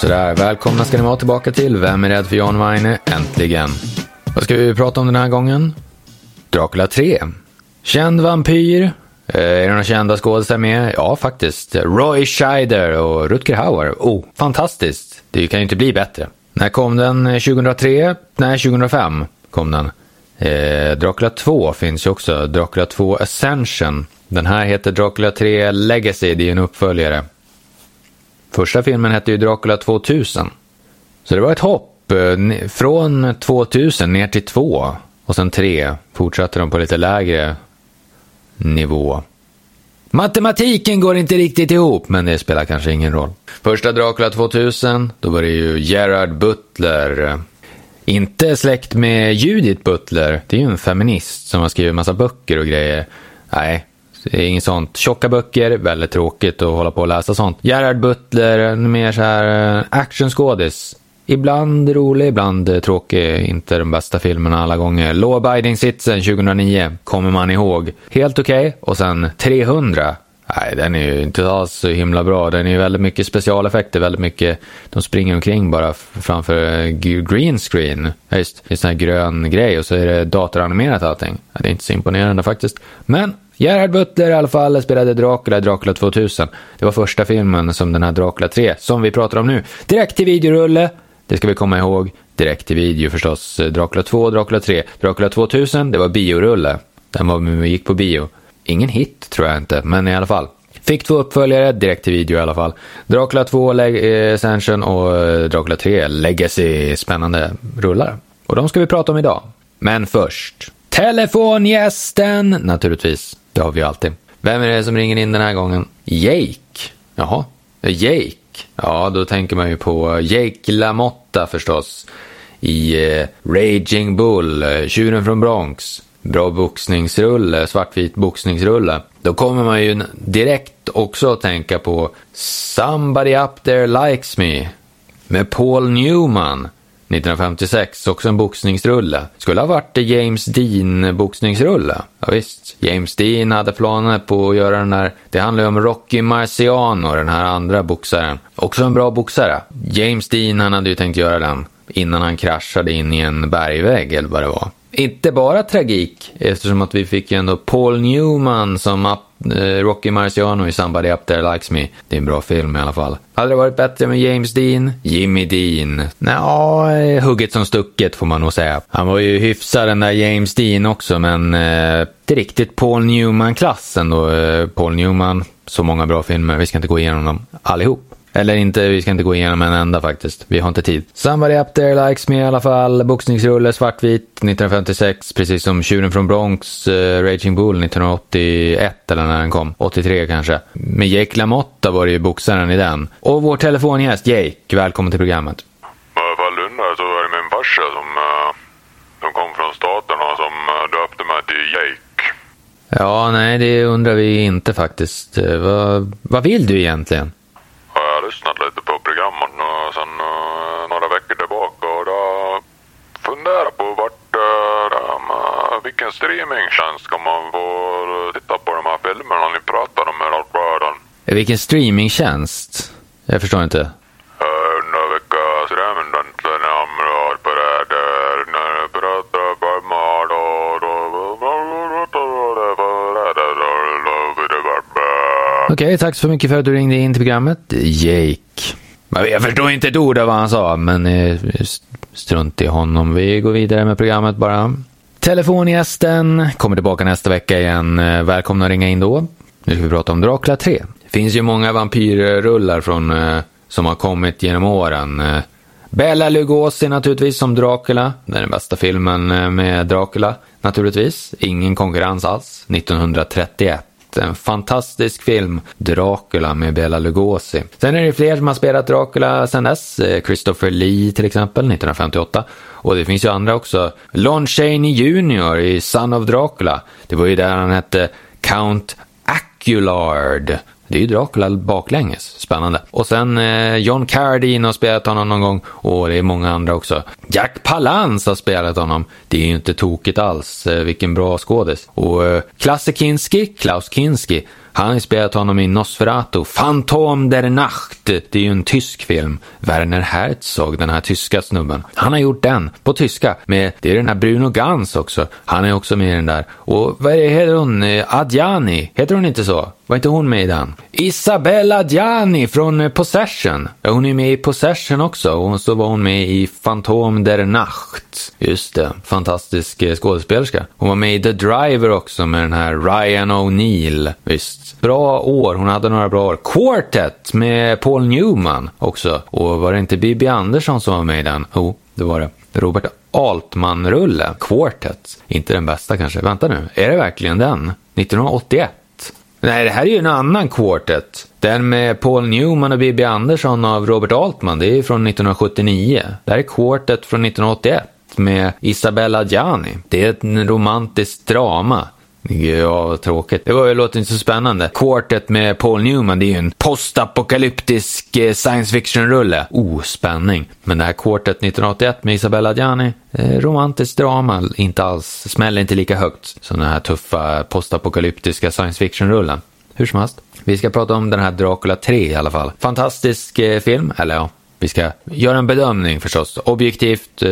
Sådär, välkomna ska ni vara tillbaka till Vem är rädd för John Weine? Äntligen. Vad ska vi prata om den här gången? Dracula 3. Känd vampyr. Eh, är det några kända skådespelare med? Ja, faktiskt. Roy Scheider och Rutger Hauer. Oh, fantastiskt. Det kan ju inte bli bättre. När kom den? Eh, 2003? Nej, 2005 kom den. Eh, Dracula 2 finns ju också. Dracula 2 Ascension. Den här heter Dracula 3 Legacy. Det är en uppföljare. Första filmen hette ju Dracula 2000. Så det var ett hopp eh, från 2000 ner till 2 och sen 3 fortsatte de på lite lägre nivå. Matematiken går inte riktigt ihop, men det spelar kanske ingen roll. Första Dracula 2000, då var det ju Gerard Butler. Inte släkt med Judith Butler, det är ju en feminist som har skrivit massa böcker och grejer. Nej, det är inget sånt. Tjocka böcker, väldigt tråkigt att hålla på och läsa sånt. Gerard Butler, mer så här eh, actionskådis. Ibland rolig, ibland tråkig. Inte de bästa filmerna alla gånger. Law Abiding Citizen 2009 kommer man ihåg. Helt okej. Okay. Och sen 300. Nej, den är ju inte alls så himla bra. Den är ju väldigt mycket specialeffekter, väldigt mycket. De springer omkring bara framför eh, green screen. Ja, just, det är en sån här grön grej och så är det datoranimerat allting. Ja, det är inte så imponerande faktiskt. Men Gerhard Butler i alla fall spelade Dracula i Dracula 2000. Det var första filmen som den här Dracula 3, som vi pratar om nu. Direkt till videorulle. Det ska vi komma ihåg. Direkt till video förstås. Dracula 2 Dracula 3. Dracula 2000, det var biorulle. Den var vi gick på bio. Ingen hit tror jag inte, men i alla fall. Fick två uppföljare, direkt till video i alla fall. Dracula 2 Leg eh, Ascension och eh, Dracula 3 Legacy. Spännande rullar. Och de ska vi prata om idag. Men först. Telefongästen, naturligtvis. Det har vi ju alltid. Vem är det som ringer in den här gången? Jake. Jaha, eh, Jake. Ja, då tänker man ju på eh, Jake LaMotta förstås. I eh, Raging Bull, eh, Tjuren från Bronx. Bra boxningsrulle, svartvit boxningsrulle. Då kommer man ju direkt också att tänka på Somebody Up There Likes Me. Med Paul Newman. 1956, också en boxningsrulle. Skulle ha varit James Dean boxningsrulle. Ja, visst, James Dean hade planer på att göra den där. Det handlar ju om Rocky Marciano, den här andra boxaren. Också en bra boxare. James Dean, han hade ju tänkt göra den innan han kraschade in i en bergvägg eller vad det var. Inte bara tragik, eftersom att vi fick ju ändå Paul Newman som app Eh, Rocky Marciano i Somebody Up There Likes Me. Det är en bra film i alla fall. Hade det varit bättre med James Dean? Jimmy Dean? Nja, eh, hugget som stucket får man nog säga. Han var ju hyfsad den där James Dean också, men eh, inte riktigt Paul Newman-klassen då. Eh, Paul Newman, så många bra filmer. Vi ska inte gå igenom dem allihop. Eller inte, vi ska inte gå igenom en enda faktiskt. Vi har inte tid. Somebody Up There Likes Me i alla fall. Boxningsrulle, svartvit, 1956. Precis som Tjuren från Bronx, uh, Raging Bull 1981 eller när den kom. 83 kanske. Med Jake LaMotta var det ju boxaren i den. Och vår telefongäst Jake, välkommen till programmet. I fall undrar så var det min farsa som, uh, som kom från staterna som uh, döpte mig till Jake. Ja, nej det undrar vi inte faktiskt. vad, vad vill du egentligen? Lyssnat lite på programmen och sen uh, några veckor tillbaka och då funderat på vart uh, vilken streamingtjänst ska man få titta på de här filmerna ni pratar om i radion. Vilken streamingtjänst? Jag förstår inte. Uh, vilka streamingtjänster ni har på det där när ni pratar Okej, okay, tack så mycket för att du ringde in till programmet. Jake. Jag förstår inte ett ord av vad han sa, men eh, strunt i honom. Vi går vidare med programmet bara. Telefongästen kommer tillbaka nästa vecka igen. Eh, välkomna att ringa in då. Nu ska vi prata om Dracula 3. Det finns ju många vampyrrullar från, eh, som har kommit genom åren. Bella Lugosi naturligtvis som Dracula. Det är den bästa filmen med Dracula naturligtvis. Ingen konkurrens alls. 1931 en fantastisk film, Dracula med Bela Lugosi. Sen är det fler som har spelat Dracula sen dess, eh, Christopher Lee till exempel, 1958. Och det finns ju andra också. Lon Chaney Jr i Son of Dracula. Det var ju där han hette Count Aculard. Det är ju Dracula baklänges. Spännande. Och sen eh, John Carradine har spelat honom någon gång och det är många andra också. Jack Palance har spelat honom. Det är ju inte tokigt alls. Eh, vilken bra skådis. Och eh, Klasse Kinski, Klaus Kinski, han har spelat honom i Nosferatu, Phantom der Nacht. Det är ju en tysk film. Werner Herzog, den här tyska snubben. Han har gjort den på tyska med, det är den här Bruno Gans också. Han är också med i den där. Och vad är det, heter hon? Eh, Adjani? Heter hon inte så? Var inte hon med i den? Isabella Gianni från eh, Possession! Ja, Hon är med i Possession också och så var hon med i Phantom der Nacht. Just det, fantastisk eh, skådespelerska. Hon var med i The Driver också med den här Ryan O'Neill. Visst. Bra år, hon hade några bra år. Quartet med Paul Newman också. Och var det inte Bibi Andersson som var med i den? Jo, oh, det var det. Robert Altman-rulle, Quartet. Inte den bästa kanske. Vänta nu, är det verkligen den? 1981? Nej, det här är ju en annan Quartet. Den med Paul Newman och Bibi Andersson av Robert Altman, det är ju från 1979. Det här är Quartet från 1981 med Isabella Gianni. Det är ett romantiskt drama. Ja, vad tråkigt. Det var ju, låter inte så spännande. Quartet med Paul Newman, det är ju en postapokalyptisk eh, science fiction-rulle. Oh, spänning. Men det här Quartet 1981 med Isabella Gianni, eh, romantiskt drama, inte alls, smäller inte lika högt som den här tuffa postapokalyptiska science fiction-rullen. Hur som helst. Vi ska prata om den här Dracula 3 i alla fall. Fantastisk eh, film, eller ja, vi ska göra en bedömning förstås. Objektivt, eh,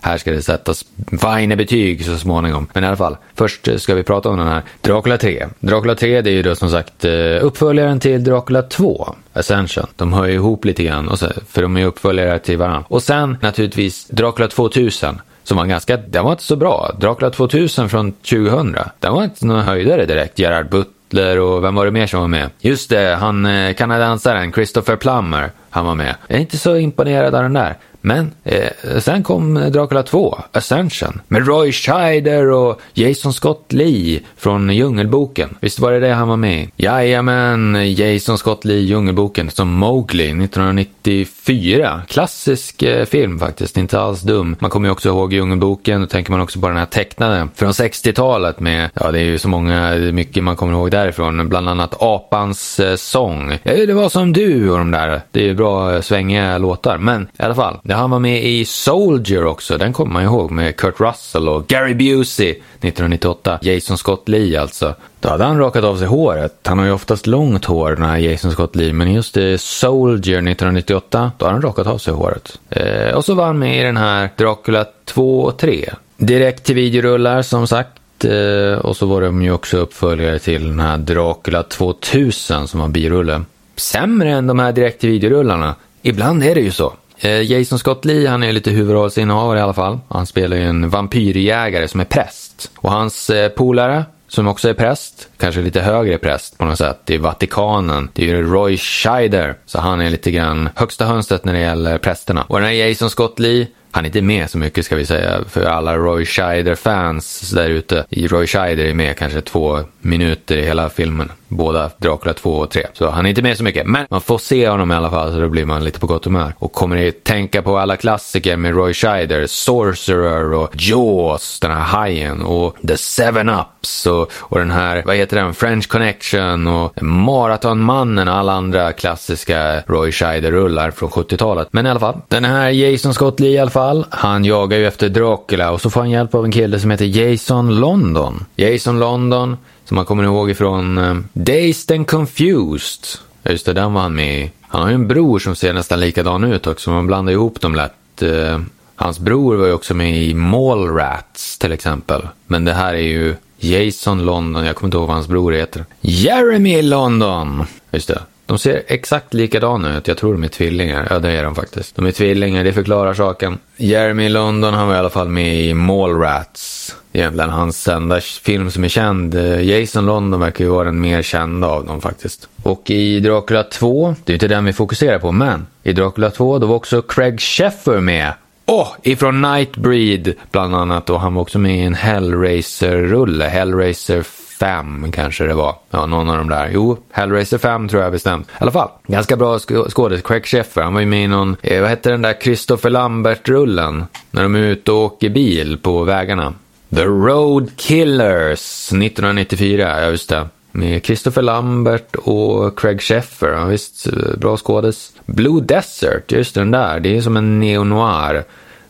här ska det sättas Weine-betyg så småningom. Men i alla fall, först eh, ska vi prata om den här Dracula 3. Dracula 3 det är ju då som sagt eh, uppföljaren till Dracula 2, Ascension. De hör ju ihop lite grann, och så, för de är uppföljare till varandra. Och sen naturligtvis Dracula 2000 som var ganska, den var inte så bra. Dracula 2000 från 2000, den var inte någon höjdare direkt. Gerard Butler och vem var det mer som var med? Just det, han eh, kanadensaren Christopher Plummer han var med. Jag är inte så imponerad av den där. Men eh, sen kom Dracula 2, Ascension, med Roy Scheider och Jason Scott Lee från Djungelboken. Visst var det det han var med i? Jajamän, Jason Scott Lee, Djungelboken, som Mowgli 1994. Klassisk eh, film faktiskt, inte alls dum. Man kommer ju också ihåg Djungelboken, då tänker man också på den här tecknade från 60-talet med, ja det är ju så många, mycket man kommer ihåg därifrån, bland annat Apans eh, sång. Ja, det var som du och de där, det är ju bra eh, svängiga låtar, men i alla fall. Ja, han var med i Soldier också, den kommer man ihåg med Kurt Russell och Gary Busey 1998. Jason Scott Lee alltså. Då hade han rakat av sig håret. Han har ju oftast långt hår den här Jason Scott Lee, men just i Soldier 1998, då har han rakat av sig håret. Eh, och så var han med i den här Dracula 2 och 3. Direkt till videorullar som sagt. Eh, och så var de ju också uppföljare till den här Dracula 2000 som var birulle. Sämre än de här direkt till videorullarna. Ibland är det ju så. Eh, Jason Scott Lee, han är lite huvudrollsinnehavare i alla fall. Han spelar ju en vampyrjägare som är präst. Och hans eh, polare, som också är präst, kanske lite högre präst på något sätt, i Vatikanen. Det är ju Roy Scheider, så han är lite grann högsta hönstret när det gäller prästerna. Och den här Jason Scott Lee, han är inte med så mycket ska vi säga för alla Roy Scheider-fans där ute. Roy Scheider är med kanske två minuter i hela filmen. Båda Dracula 2 och 3. Så han är inte med så mycket. Men man får se honom i alla fall så då blir man lite på gott humör. Och kommer att tänka på alla klassiker med Roy Scheider. Sorcerer och Jaws, den här hajen. Och The Seven Ups och, och den här, vad heter den, French Connection och Maratonmannen och alla andra klassiska Roy Scheider-rullar från 70-talet. Men i alla fall, den här Jason Scott Lee i alla fall, han jagar ju efter Dracula och så får han hjälp av en kille som heter Jason London. Jason London som man kommer ihåg ifrån eh, Dazed and Confused. Just det, den var han med i. Han har ju en bror som ser nästan likadan ut också, man blandar ihop dem lätt. Eh, hans bror var ju också med i Mallrats till exempel. Men det här är ju Jason London, jag kommer inte ihåg vad hans bror heter. Jeremy London! Just det. De ser exakt likadana ut. Jag tror de är tvillingar. Ja, det är de faktiskt. De är tvillingar, det förklarar saken. Jeremy London, han var i alla fall med i Mallrats. Egentligen hans enda film som är känd. Jason London verkar ju vara den mer kända av dem faktiskt. Och i Dracula 2, det är inte den vi fokuserar på, men i Dracula 2 då var också Craig Sheffer med. Åh, oh, ifrån Nightbreed bland annat och han var också med i en Hellraiser-rulle, Hellraiser 5 kanske det var. Ja, någon av de där. Jo, Hellraiser 5 tror jag bestämt. I alla fall, ganska bra skådis. Craig Sheffer, han var ju med i någon, eh, vad hette den där Christopher Lambert-rullen? När de är ute och åker bil på vägarna. The Road Killers 1994, ja just det. Med Christopher Lambert och Craig Sheffer, ja, visst, eh, bra skådis. Blue Desert, just den där, det är som en neo-noir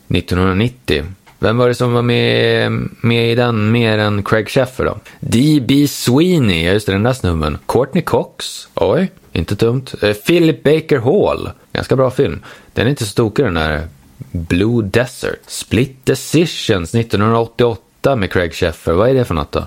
1990. Vem var det som var med, med i den mer än Craig Sheffer då? D.B. Sweeney, ja just det, den där snubben. Courtney Cox, oj, inte dumt. Eh, Philip Baker Hall, ganska bra film. Den är inte så tokig den där. Blue Desert. Split Decisions 1988 med Craig Sheffer, vad är det för något då?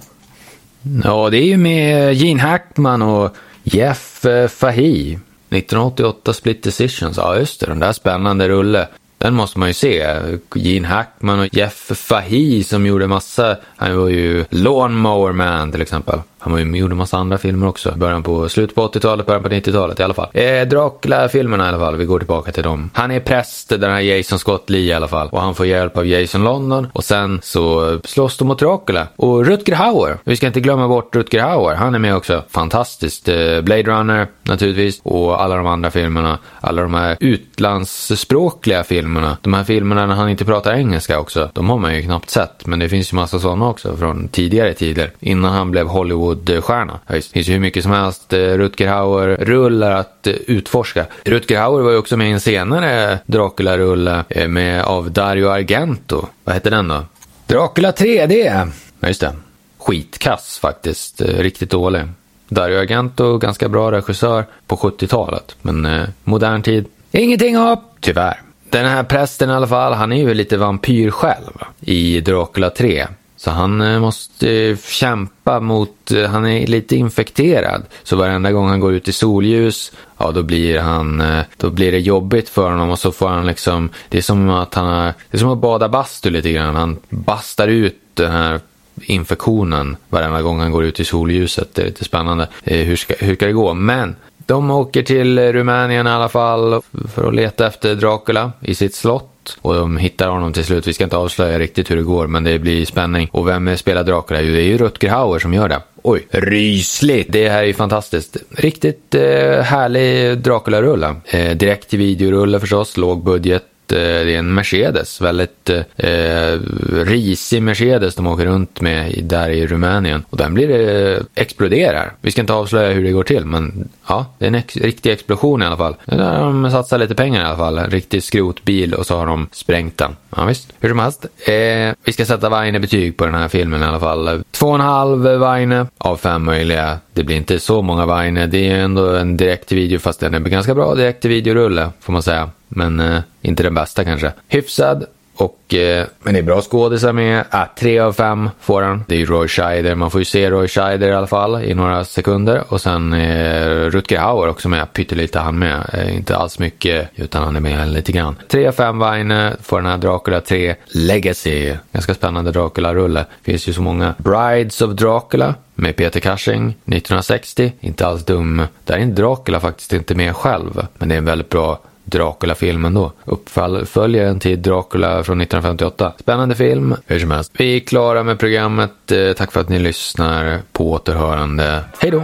Ja, det är ju med eh, Gene Hackman och Jeff eh, Fahey. 1988 Split Decisions, ja just det, den där spännande rulle. Den måste man ju se. Gene Hackman och Jeff Fahey som gjorde massa, han var ju Lawnmower Man till exempel. Han var ju, med gjorde massa andra filmer också. Början på, slutet på 80-talet, början på 90-talet i alla fall. Eh, Dracula-filmerna i alla fall, vi går tillbaka till dem. Han är präst, den här Jason Scott Lee i alla fall. Och han får hjälp av Jason London. Och sen så slåss de mot Dracula. Och Rutger Hauer, vi ska inte glömma bort Rutger Hauer. Han är med också. Fantastiskt. Eh, Blade Runner naturligtvis. Och alla de andra filmerna. Alla de här utlandsspråkliga filmerna. De här filmerna när han inte pratar engelska också. De har man ju knappt sett. Men det finns ju massa sådana också från tidigare tider. Innan han blev Hollywood Hollywood-stjärna. Det finns ju hur mycket som helst eh, Rutger Hauer-rullar att eh, utforska. Rutger Hauer var ju också med i en senare Dracula-rulle eh, med av Dario Argento. Vad hette den då? Dracula 3D! Ja, just det. Skitkass faktiskt. Riktigt dålig. Dario Argento, ganska bra regissör på 70-talet. Men eh, modern tid, ingenting av, tyvärr. Den här prästen i alla fall, han är ju lite vampyr själv i Dracula 3. Så han eh, måste kämpa mot, eh, han är lite infekterad. Så varenda gång han går ut i solljus, ja då blir han, eh, då blir det jobbigt för honom och så får han liksom, det är som att han har, det är som att bada bastu lite grann. Han bastar ut den här infektionen varenda gång han går ut i solljuset. Det är lite spännande. Hur ska, hur ska det gå? Men de åker till Rumänien i alla fall för att leta efter Dracula i sitt slott. Och de hittar honom till slut. Vi ska inte avslöja riktigt hur det går, men det blir spänning. Och vem spelar Dracula? Jo, det är ju Rutger Hauer som gör det. Oj, rysligt! Det här är ju fantastiskt. Riktigt eh, härlig Dracula-rulle. Eh, direkt till videorulle förstås, låg budget Eh, det är en Mercedes, väldigt eh, risig Mercedes de åker runt med där i Rumänien. Och den blir eh, exploderar. Vi ska inte avslöja hur det går till, men ja, det är en ex riktig explosion i alla fall. Där har de satsat lite pengar i alla fall. En riktig skrotbil och så har de sprängt den. Ja, visst. Hur som helst. Eh, vi ska sätta Weine-betyg på den här filmen i alla fall. Två och en halv Weine av fem möjliga. Det blir inte så många Weine. Det är ändå en direkt video, fast den är ganska bra direkt videorulle, får man säga. Men eh, inte den bästa kanske. Hyfsad. Och, eh, men det är bra skådisar med. Ah, tre av fem får han. Det är ju Roy Scheider. Man får ju se Roy Scheider i alla fall i några sekunder. Och sen eh, Rutger Hauer också med. Pyttelite han med. Eh, inte alls mycket, utan han är med lite grann. Tre av fem Weine får den här Dracula 3 Legacy. Ganska spännande Dracula-rulle. Finns ju så många. Brides of Dracula med Peter Cushing 1960. Inte alls dum. Där är Dracula faktiskt inte med själv. Men det är en väldigt bra Dracula-filmen då. Uppföljaren till Dracula från 1958. Spännande film, hur som helst. Vi är klara med programmet. Eh, tack för att ni lyssnar. På återhörande. Hej då!